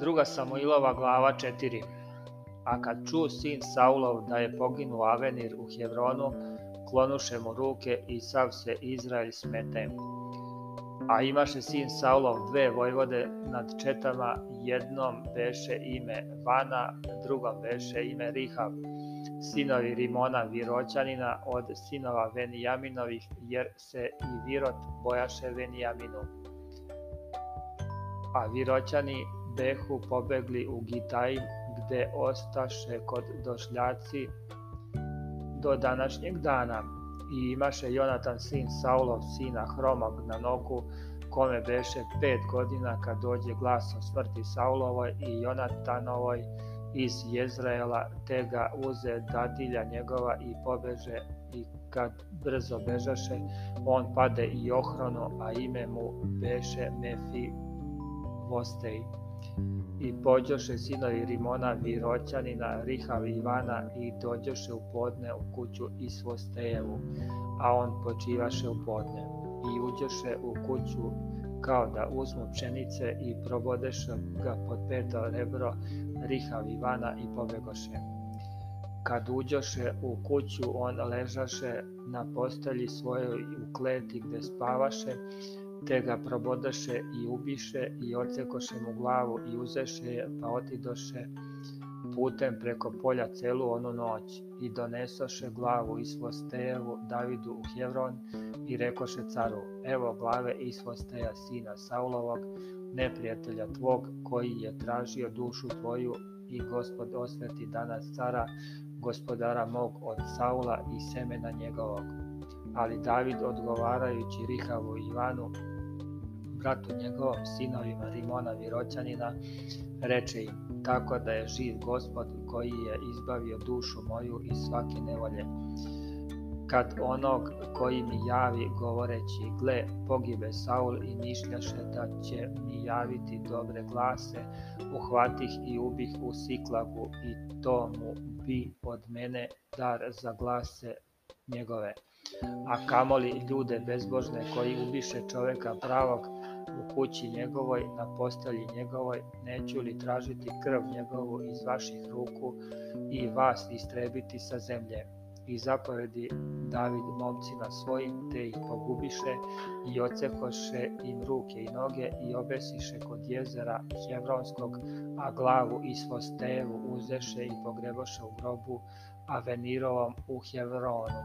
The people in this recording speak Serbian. Druga Samuilova glava 4 A kad ču sin Saulov da je poginuo Avenir u Hevronu, klonuše mu ruke i sav se Izrael smete. A imaše sin Saulov dve vojvode nad četama, jednom beše ime Vana, drugom beše ime Rihav, sinovi Rimona Viroćanina od sinova Venijaminovih, jer se i Virot bojaše Venijaminu. A Viroćani behu pobegli u Gitaj, gde ostaše kod došljaci do današnjeg dana. I imaše Jonatan sin Saulov, sina Hromog na nogu, kome beše pet godina kad dođe glas o smrti Saulovoj i Jonatanovoj iz Jezraela, te ga uze dadilja njegova i pobeže i kad brzo bežaše, on pade i ohrono, a ime mu beše Mefi Vostej. I pođoše sinovi Rimona Viroćanina, Rihav Ivana i dođoše u podne u kuću i svostejevu, a on počivaše u podne. I uđoše u kuću kao da uzmu pšenice i probodeše ga pod peto rebro Rihav Ivana i pobegoše. Kad uđoše u kuću, on ležaše na postelji svojoj u kleti gde spavaše, te ga probodoše i ubiše i ocekoše mu glavu i uzeše je, pa otidoše putem preko polja celu onu noć i donesoše glavu Isvostejevu Davidu u Hevron i rekoše caru, evo glave Isvosteja sina Saulovog, neprijatelja tvog, koji je tražio dušu tvoju i gospod osveti danas cara, gospodara mog od Saula i semena njegovog ali David odgovarajući Rihavu Ivanu, bratu njegovom, sinovima Rimona Viroćanina, reče im, tako da je živ gospod koji je izbavio dušu moju iz svake nevolje. Kad onog koji mi javi govoreći, gle, pogibe Saul i mišljaše da će mi javiti dobre glase, uhvatih i ubih u siklagu i to mu bi od mene dar za glase njegove, a kamoli ljude bezbožne koji ubiše čoveka pravog u kući njegovoj, na postelji njegovoj, neću li tražiti krv njegovu iz vaših ruku i vas istrebiti sa zemlje i zapovedi David momcima svojim, te ih pogubiše i ocekoše im ruke i noge i obesiše kod jezera Hebronskog, a glavu i svostevu uzeše i pogreboše u grobu Avenirovom u Hevronu.